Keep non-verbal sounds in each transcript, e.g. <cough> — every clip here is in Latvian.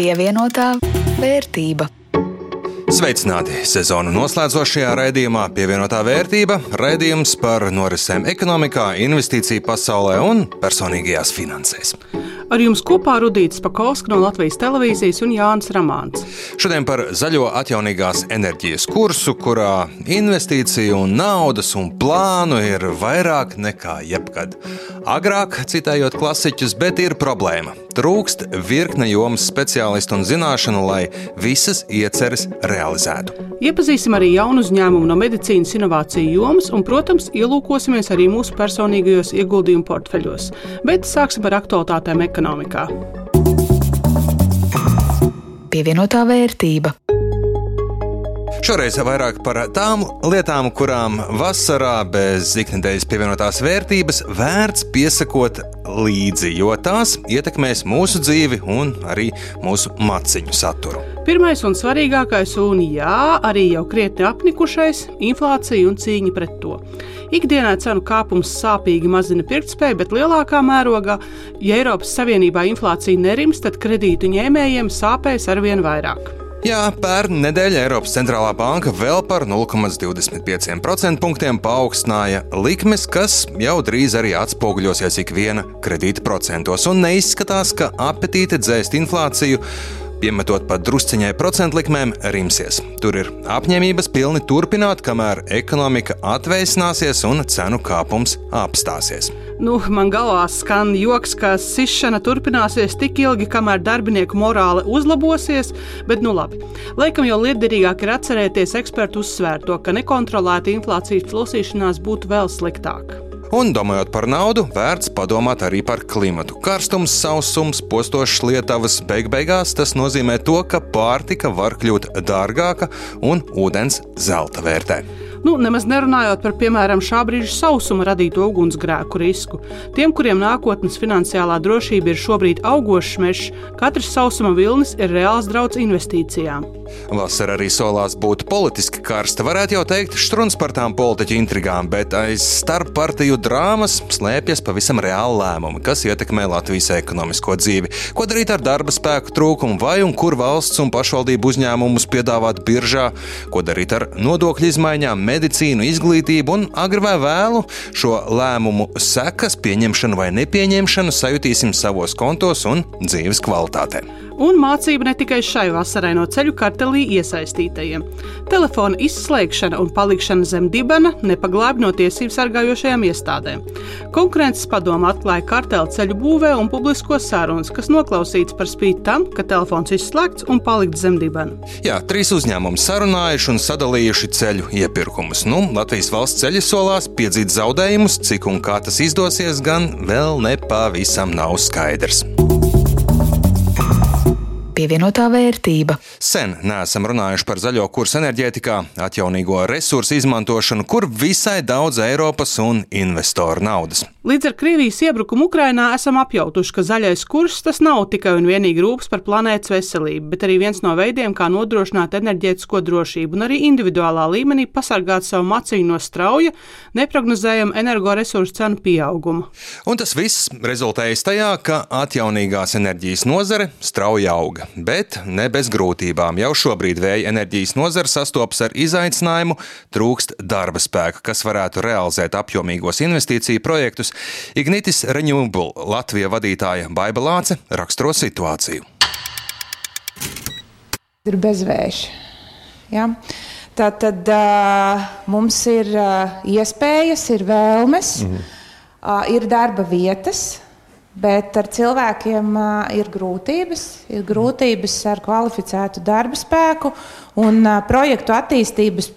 Pievienotā vērtība. Sveicināti! Sezonu noslēdzošajā raidījumā pievienotā vērtība - raidījums par norisēm ekonomikā, investīciju pasaulē un personīgajās finansēs. Ar jums kopā Rudīts Pakausks no Latvijas televīzijas un Jānis Ramāns. Šodien par zaļo atjaunīgās enerģijas kursu, kurā investīciju un naudas un plānu ir vairāk nekā jebkad. Agrāk, citējot klasiķus, bet ir problēma. Trūkst virkne jomas speciālistu un zināšanu, lai visas ieceres realizētu. Iepazīsim arī jaunu uzņēmumu no medicīnas inovāciju jomas un, protams, ielūkosimies arī mūsu personīgajos ieguldījumu portfeļos. Bet sāksim ar aktualitātēm ekonomikā. Pievienotā vērtība. Šoreiz vairāk par tām lietām, kurām vasarā bez ikdienas pievienotās vērtības vērts piesakot līdzi, jo tās ietekmēs mūsu dzīvi un arī mūsu maciņu saturu. Pirmais un svarīgākais, un jā, arī jau krietni apnikušais - inflācija un cīņa pret to. Ikdienā cenu kāpums sāpīgi mazina pirktspēju, bet lielākā mērogā, ja Eiropas Savienībā inflācija nerims, tad kredītu ņēmējiem sāpēs arvien vairāk. Jā, pērn nedēļa Eiropas centrālā banka vēl par 0,25% punktiem paaugstināja likmes, kas jau drīz arī atspoguļosies ikviena kredīta procentos. Un neizskatās, ka apetīte dzēst inflāciju piemetot pat drusciņai procentu likmēm, rimsies. Tur ir apņēmības pilni turpināt, kamēr ekonomika atveicināsies un cenu kāpums apstāsies. Nu, man galvā skan joks, ka sišana turpināsies tik ilgi, kamēr darbinieku morāle uzlabosies, bet nu labi. Laikam jau liederīgāk ir atcerēties ekspertu uzsvērto, ka nekontrolēta inflācijas plosīšanās būtu vēl sliktāk. Un, domājot par naudu, vērts padomāt arī par klimatu. Karstums, sausums, postošs lietavas, beig beigās tas nozīmē to, ka pārtika var kļūt dārgāka un ūdens zelta vērtē. Nu, nemaz nerunājot par, piemēram, šā brīža sausuma radīto ugunsgrēku risku. Tiem, kuriem nākotnes finansiālā drošība ir šobrīd augošs mežs, katrs sausuma vilnis ir reāls draudz investīcijām. Vasara arī solās būt politiski karsta. Varētu jau teikt, strūns par tām politiķu intrigām, bet aiz starp partiju drāmas slēpjas pavisam reāli lēmumi, kas ietekmē Latvijas ekonomisko dzīvi. Ko darīt ar darba spēku trūkumu, vai un kur valsts un pašvaldību uzņēmumus piedāvāt biržā, ko darīt ar nodokļu izmaiņām, medicīnu, izglītību un agri vai vēlu šo lēmumu sekas, pieņemšanu vai nepieņemšanu sajutīsim savos kontos un dzīves kvalitātē. Un mācība ne tikai šai vasarai no ceļu kartelī iesaistītajiem. Telefona izslēgšana un palikšana zem dibena nepaglāb no tiesību sargājošajām iestādēm. Konkurences padoma atklāja karteli ceļu būvē un publisko sarunas, kas noklausīts par spīti tam, ka telefons izslēgts un palikt zem dibena. Jā, trīs uzņēmumi sarunājuši un sadalījuši ceļu iepirkumus. Nu, Latvijas valsts ceļi solās piedzīt zaudējumus, cik un kā tas izdosies, gan vēl nepavisam nav skaidrs pievienotā vērtība. Sen neesam runājuši par zaļo kursu enerģētikā, atjaunīgo resursu izmantošanu, kur visai daudz Eiropas un investoru naudas. Līdz ar Krievijas iebrukumu Ukrainā esam apjautuši, ka zaļais kurs tas nav tikai un vienīgi rūpes par planētas veselību, bet arī viens no veidiem, kā nodrošināt enerģētisko drošību un arī individuālā līmenī pasargāt savu maciņu no strauja, neprognozējama energoresursu cenu pieauguma. Un tas viss rezultējas tajā, ka atjaunīgās enerģijas nozare strauji auga bet ne bez grūtībām. Jau šobrīd vēja enerģijas nozara sastopas ar izaicinājumu, trūkst darba spēka, kas varētu realizēt apjomīgos investīciju projektus. Ignitis Renewable Latvijas vadītāja Baiba Lāce raksturo situāciju. Ir bezvējš. Ja? Tā tad uh, mums ir uh, iespējas, ir vēlmes, mm uh, ir darba vietas. Bet ar cilvēkiem uh, ir grūtības. Ir grūtības ar kvalificētu darba spēku, un uh, projektu attīstības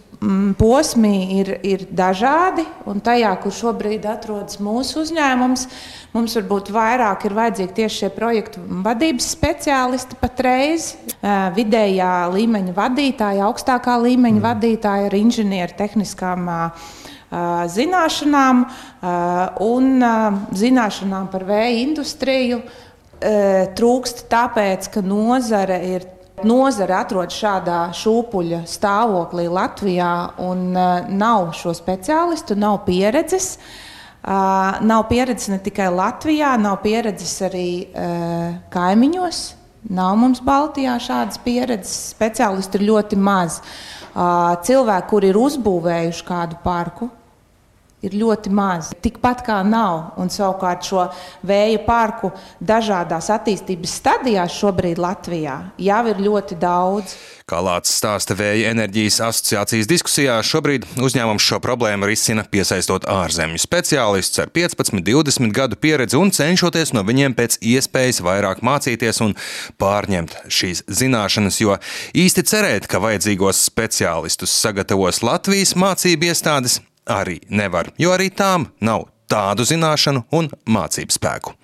posmi ir, ir dažādi. Tajā, kur šobrīd atrodas mūsu uzņēmums, mums varbūt vairāk ir vajadzīgi tieši šie projektu vadības speciālisti patreiz. Vidējā līmeņa vadītāji, augstākā līmeņa mm. vadītāji ar inženieru tehniskām. Zināšanām un zināšanām par vēja industriju trūkst tāpēc, ka nozare ir. Nozare atrodas šādā šūpuļa stāvoklī Latvijā, un uh, nav šo speciālistu, nav pieredzes. Uh, nav pieredzes ne tikai Latvijā, nav pieredzes arī uh, kaimiņos, Nav mums Baltijā šādas pieredzes. Speciālisti ir ļoti maz. Cilvēki, kuri ir uzbūvējuši kādu parku, ir ļoti maz. Tikpat kā nav. Un savukārt šo vēja parku dažādās attīstības stadijās šobrīd Latvijā jau ir ļoti daudz. Kā Lācis stāsta Vēja enerģijas asociācijas diskusijā, šobrīd uzņēmums šo problēmu risina piesaistot ārzemju speciālistus ar 15, 20 gadu pieredzi un cenšoties no viņiem pēc iespējas vairāk mācīties un pārņemt šīs zināšanas, jo īsti cerēt, ka vajadzīgos speciālistus sagatavos Latvijas mācību iestādes, arī nevar, jo arī tām nav tādu zināšanu un mācību spēku.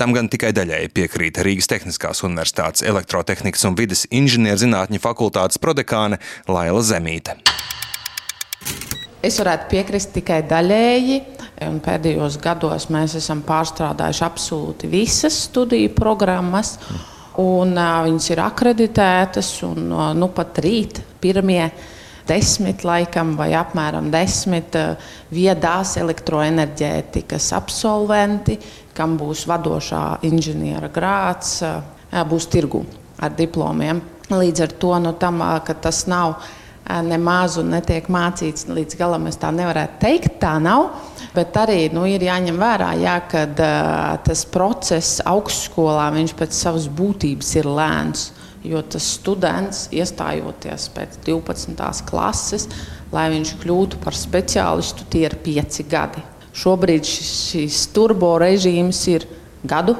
Tam gan tikai daļēji piekrīt Rīgas Tehniskās Universitātes elektrotehnikas un vidas inženierzinātņu fakultātes prodekāne Laila Zemīte. Es varētu piekrist tikai daļēji. Pēdējos gados mēs esam pārstrādājuši absolūti visas studiju programmas, un uh, viņas ir akreditētas. Un, uh, nu, pat rīt pirmie desmit, laikam, vai apmēram desmit uh, viedās elektroenerģētikas absolventi, kam būs vadošā inženiera grāts, būs tirgu ar diplomiem. Līdz ar to nu, tam, ka tas nav nemaz un netiek mācīts līdz galam, es tā nevarētu teikt. Tā nav. Bet arī nu, ir jāņem vērā, jā, ka uh, tas process augstskolā pēc savas būtības ir lēns. Jo tas students, iestājoties pēc 12. klases, lai viņš kļūtu par speciālistu, tie ir pieci gadi. Šobrīd šis, turbo režīms ir gadu.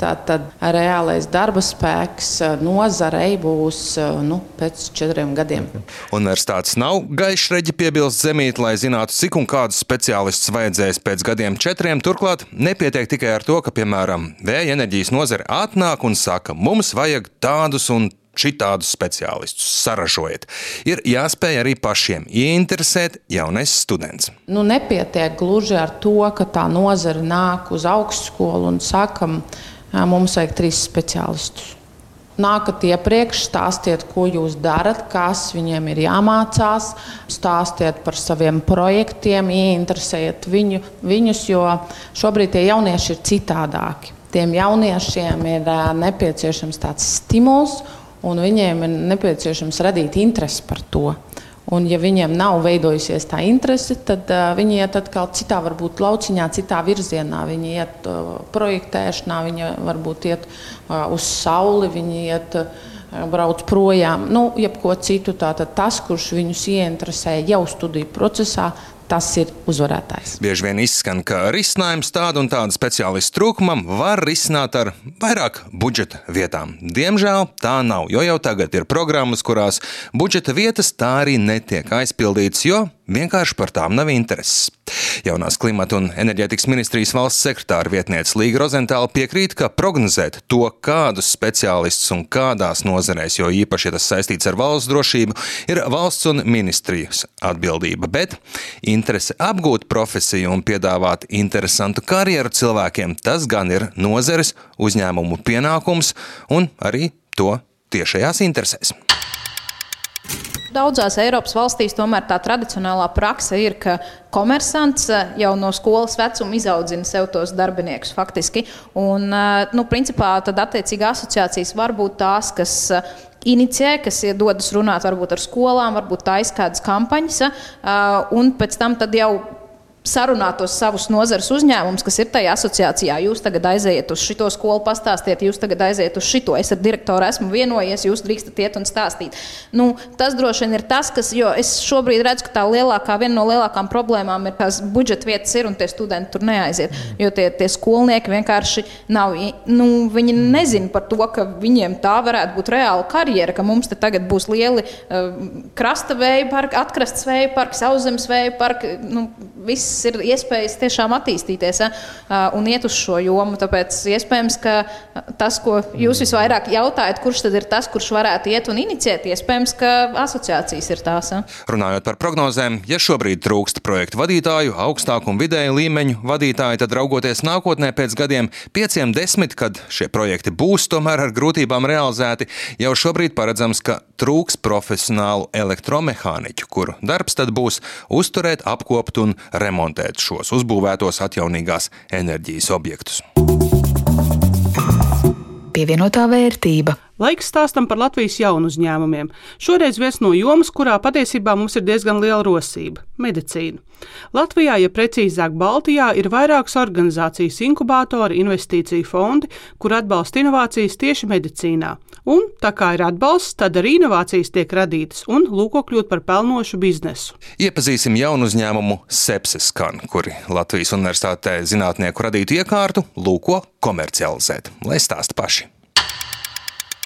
Tātad reālais darba spēks eh, nozarei būs eh, nu, pēc četriem gadiem. Universitātes nav gaišreģi piebilst zemīt, lai zinātu, cik un kādus speciālistus vajadzēs pēc gadiem četriem. Turklāt nepietiek tikai ar to, ka, piemēram, vēja enerģijas nozare atnāk un saka, mums vajag tādus un šitādus speciālistus saražojiet. Ir jāspēj arī pašiem ieinteresēt jaunais students. Nu, nepietiek gluži ar to, ka tā nozara nāk uz augstskolu un saka, mums vajag trīs speciālistus. Nākat iepriekš, stāstiet, ko jūs darat, kas viņiem ir jāmācās, stāstiet par saviem projektiem, ieinteresējiet viņu, viņus, jo šobrīd tie jaunieši ir citādāki. Tiem jauniešiem ir nepieciešams tāds stimuls un viņiem ir nepieciešams radīt interesi par to. Un, ja viņiem nav veidojusies tā interese, tad uh, viņi iet atkal citā, varbūt lauciņā, citā virzienā. Viņi iet uh, projektēšanā, viņi varbūt iet uh, uz sauli, viņi iet. Uh, brauc projām, nu, jebko citu. Tātad tas, kurš viņus ieinteresē jau studiju procesā, tas ir uzvarētājs. Bieži vien izskan, ka risinājums tādu un tādu speciālistu trūkumam var risināt ar vairāk budžeta vietām. Diemžēl tā nav, jo jau tagad ir programmas, kurās budžeta vietas tā arī netiek aizpildītas, jo vienkārši par tām nav intereses. Jaunās klimata un enerģētikas ministrijas valsts sekretāra vietniece Līga Rozentāla piekrīt, ka prognozēt to, kādus speciālistus un kādās nozarēs, jo īpaši, ja tas saistīts ar valsts drošību, ir valsts un ministrijas atbildība. Bet interese apgūt profesiju un piedāvāt interesantu karjeru cilvēkiem, tas gan ir nozares uzņēmumu pienākums un arī to tiešajās interesēs. Daudzās Eiropas valstīs tomēr tā tradicionālā praksa ir, ka komersants eh, jau no skolas vecuma izaudzina sev tos darbiniekus faktiski. Un, eh, nu, principā, tad attiecīgi asociācijas var būt tās, kas inicijē, kas dodas runāt varbūt ar skolām, varbūt taisa kādas kampaņas, un pēc tam jau sarunātos savus nozares uzņēmumus, kas ir tajā asociācijā. Jūs tagad aiziet uz šo skolu, pastāstiet, jūs tagad aiziet uz šo. Es ar direktoru esmu vienojies, jūs drīkstat iet un stāstīt. Nu, tas droši vien ir tas, kas, jo es šobrīd redzu, ka tā lielākā, viena no lielākām problēmām ir tās budžeta vietas ir un tie studenti tur neaiziet. Jo tie, tie skolnieki vienkārši nav, nu, viņi nezina par to, ka viņiem tā varētu būt reāla karjera, ka mums te tagad būs lieli uh, krasta vēja parki, atkrastes vēja parki, sauszemes vēja parki. Nu, viss ir iespējas tiešām attīstīties ja, un iet uz šo jomu. Tāpēc iespējams, ka tas, ko jūs visvairāk jautājat, kurš tad ir tas, kurš varētu iet un inicijēt, iespējams, ka asociācijas ir tās. Ja. Runājot par prognozēm, ja šobrīd trūkst projektu vadītāju, augstāku un vidēju līmeņu vadītāju, tad raugoties nākotnē pēc gadiem, pieciem, desmit, kad šie projekti būs tomēr ar grūtībām realizēti, jau šobrīd paredzams, ka trūks profesionālu elektromehāniķu, kuru darbs tad būs uzturēt, apkopot un remontēt šos uzbūvētos atjaunīgās enerģijas objektus. Pievienotā vērtība. Laiks stāstam par Latvijas jaunu uzņēmumiem. Šoreiz viens no jomas, kurā patiesībā mums ir diezgan liela rosība - medicīna. Latvijā, ja precīzāk Baltijā, ir vairākas organizācijas, inkubātori, investīciju fondi, kur atbalsta inovācijas tieši medicīnā. Un, tā kā ir atbalsts, tad arī inovācijas tiek radītas un lūko kļūt par pelnošu biznesu. Iepazīsim jaunu uzņēmumu Sepsiskan, kuri Latvijas Universitātē zinātnieku radītu iekārtu lūko komercializēt. Lai stāsta paši.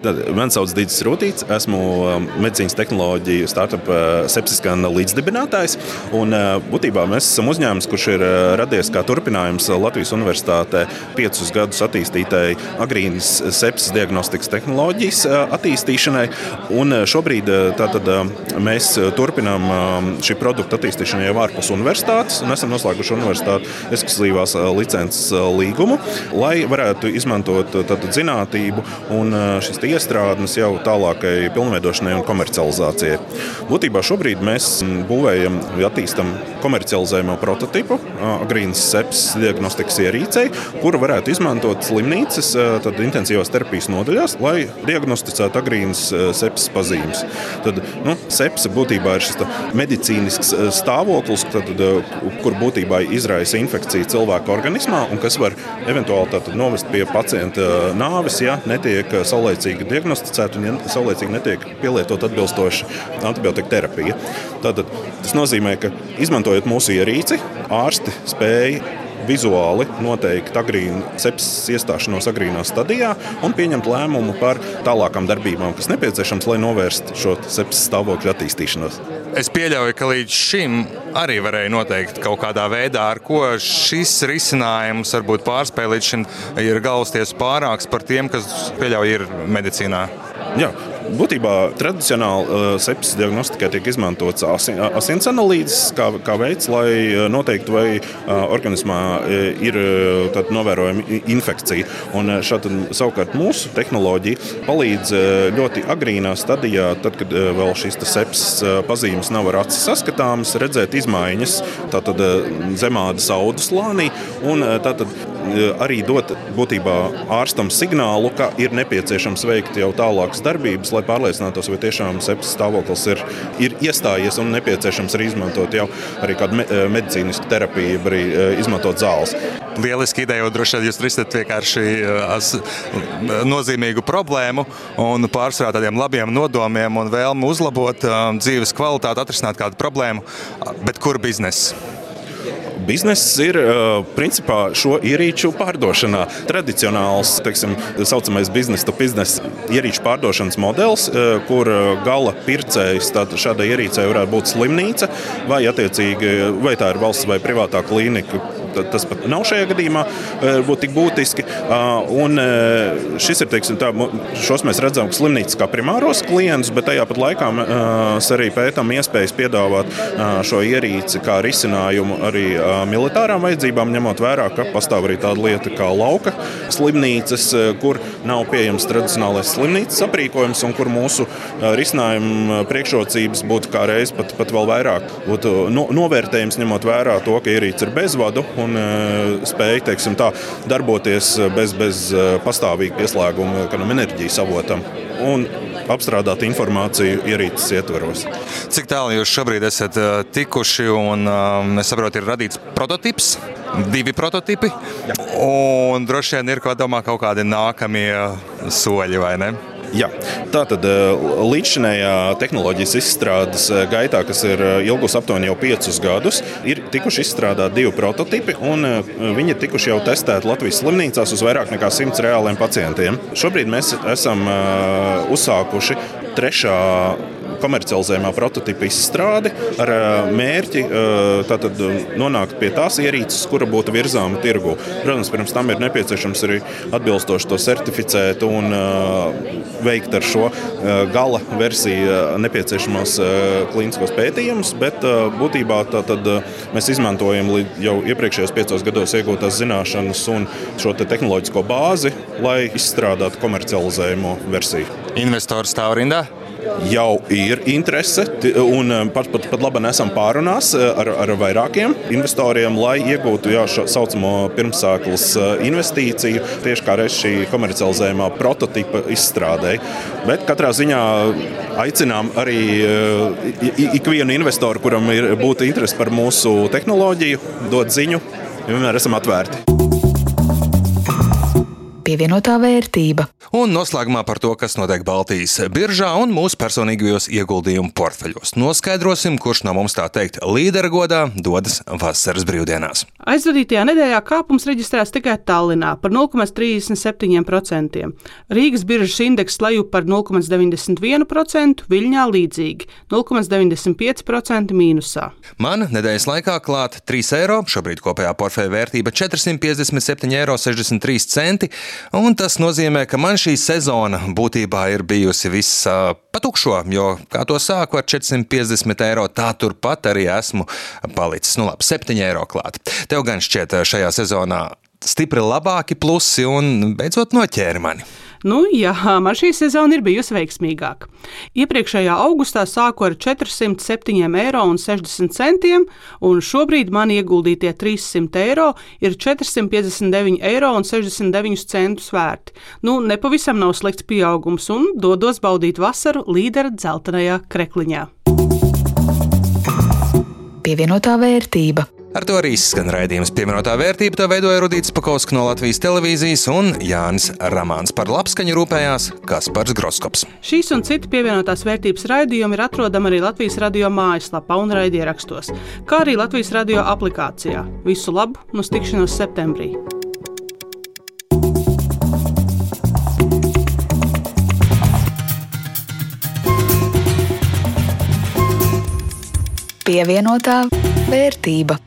Tad man sauc Dīdis Rūtīts, esmu um, medicīnas tehnoloģiju startup uh, sepsiskana līdzdibinātājs. Un, uh, būtībā mēs esam uzņēmums, kurš ir uh, radies kā turpinājums Latvijas Universitātē piecus gadus attīstītai agrīnas sepsis diagnostikas tehnoloģijas attīstīšanai. Un šobrīd tātad, mēs turpinām um, šī produkta attīstīšanu jau ārpus universitātes un esam noslēguši universitātes ekskluzīvās licences līgumu, lai varētu izmantot tātad, zinātību un šīs iestrādnes jau tālākai pilnveidošanai un komercializācijai. Būtībā šobrīd mēs būvējam, attīstam komercializējumu prototipu agrīnas seps diagnostikas ierīcei, kuru varētu izmantot slimnīcas intensīvās terapijas nodaļās, lai diagnosticētu agrīnas sepses pazīmes. Tad, nu, sepse būtībā ir šis medicīnisks stāvoklis, tad, kur būtībā izraisa infekciju cilvēka organismā un kas var eventuāli novest pie pacienta nāves, ja netiek saulēcīgi saulēcīgi diagnosticēta un ja saulēcīgi netiek pielietot atbilstoša antibiotika terapija. Tātad, tas nozīmē, ka izmantojot mūsu ierīci, ārsti spēja vizuāli noteikt agrīnu sepsis iestāšanos agrīnā stadijā un pieņemt lēmumu par tālākām darbībām, kas nepieciešams, lai novērstu šo sepsis stāvokļa attīstīšanos. Es pieļauju, ka līdz šim arī varēja noteikt kaut kādā veidā, ar ko šis risinājums varbūt pārspēj līdz šim ir galvasties pārāks par tiem, kas pieļauj ir medicīnā. Jā, Būtībā tradicionāli uh, sepsis diagnostikai tiek izmantots asin, asins analīzes kā, kā veids, lai uh, noteiktu, vai uh, organismā ir novērojama infekcija. Un šādi, savukārt mūsu tehnoloģija palīdz ļoti agrīnā stadijā, tad, kad vēl šīs sepsis pazīmes nav ar acis saskatāmas, redzēt izmaiņas tātad, zemādas audu slānī un tātad, arī dot būtībā ārstam signālu, ka ir nepieciešams veikt jau tālākas darbības, lai pārliecinātos, vai tiešām sepsis stāvoklis ir, ir iestājies un nepieciešams arī izmantot jau arī kādu me, eh, medicīnisku terapiju, arī eh, izmantot zāles. Lieliski ideja, jo droši vien jūs risināt vienkārši eh, nozīmīgu problēmu un pārsvarā tādiem labiem nodomiem un vēlmu uzlabot dzīves kvalitāti, atrisināt kādu problēmu. Bet kur biznesa? Bizness ir principā šo ierīču pārdošanā. Tradicionāls, teiksim, saucamais biznesa to biznesa ierīču pārdošanas modelis, kur gala pircējs šādai ierīcei varētu būt slimnīca vai, vai tā ir valsts vai privātā klīnika tas pat nav šajā gadījumā būt tik būtiski. Un šis ir, teiksim, tā, šos mēs redzam slimnīcas kā primāros klientus, bet tajā pat laikā mēs arī pētām iespējas piedāvāt šo ierīci kā risinājumu arī militārām vajadzībām, ņemot vērā, ka pastāv arī tāda lieta kā lauka slimnīcas, kur nav pieejams tradicionālais slimnīcas aprīkojums un kur mūsu risinājuma priekšrocības būtu kā reiz pat, pat vēl vairāk būtu no, novērtējums, ņemot vērā to, ka ierīce ir bezvadu un spēja teiksim, tā, darboties bez, bez pastāvīga pieslēguma kādam enerģijas avotam. Un apstrādāt informāciju ierīces ietvaros. Cik tālu jūs šobrīd esat tikuši un es saprotu, ir radīts prototyps, divi prototypi. Jā. Un droši vien ir kaut, domā, kaut kādi nākamie soļi, vai ne? Jā. Tātad līdzinējā tehnoloģijas izstrādes gaitā, kas ir ilgus aptuveni jau piecus gadus, ir tikuši izstrādāti divi prototipi, un viņi ir tikuši jau testēti Latvijas slimnīcās uz vairāk nekā simts reāliem pacientiem. Šobrīd mēs esam uzsākuši trešā komercializējumā prototypa izstrādi ar mērķi tātad, nonākt pie tās ierīces, kura būtu virzāma tirgu. Protams, pirms tam ir nepieciešams arī atbilstoši to certificēt un veikt ar šo gala versiju nepieciešamos klīniskos pētījumus, bet būtībā tad, mēs izmantojam jau iepriekšējos piecos gados iegūtās zināšanas un šo te tehnoloģisko bāzi, lai izstrādātu komercializējumu versiju. Investors stāv rindā? Jau ir interese, un pat, pat, pat labi esam pārunās ar, ar vairākiem investoriem, lai iegūtu jā, šo saucamo pirmsāklas investīciju tieši kā reiz šī komercializējumā prototypa izstrādē. Bet katrā ziņā aicinām arī ikvienu investoru, kuram ir būtu interese par mūsu tehnoloģiju, dot ziņu. Vienmēr esam atvērti pievienotā vērtība. Un noslēgumā par to, kas notiek Baltijas biržā un mūsu personīgajos ieguldījumu portfeļos. Noskaidrosim, kurš no mums tā teikt līdera godā dodas vasaras brīvdienās. Aizvadītajā nedēļā kāpums reģistrēts tikai Tallinā par 0,37%. Rīgas biržas indeks leju par 0,91%, Viļņā līdzīgi 0,95% mīnusā. Man nedēļas laikā klāt 3 eiro, šobrīd kopējā portfeļa vērtība 457,63 eiro. Un tas nozīmē, ka man šī sezona būtībā ir bijusi viss patukšo, jo, kā to sāku ar 450 eiro, tā turpat arī esmu palicis. Nu, labi, 7 eiro klāt. Tev gan šķiet šajā sezonā stipri labāki plusi un beidzot noķēri mani. Nu, jā, <laughs> man šī sezona ir bijusi veiksmīgāka. Iepriekšējā augustā sāku ar 407,60 eiro, un šobrīd man ieguldītie 300 eiro ir 459,69 eiro vērti. Nu, nepavisam nav slikts pieaugums, un dodos baudīt vasaru līdera dzeltenajā krekliņā. Pievienotā vērtība. Ar to arī izskan raidījums pievienotā vērtība. To veidoja Rudīts Pakauska no Latvijas televīzijas un Jānis Ramāns. Par labskaņu rūpējās Kaspars Groskops. Šīs un citi pievienotās vērtības raidījumi ir atrodami arī Latvijas radio mājaslapā un raidierakstos, kā arī Latvijas radio aplikācijā. Visu labu, no tikšanos septembrī! Pievienotā vērtība.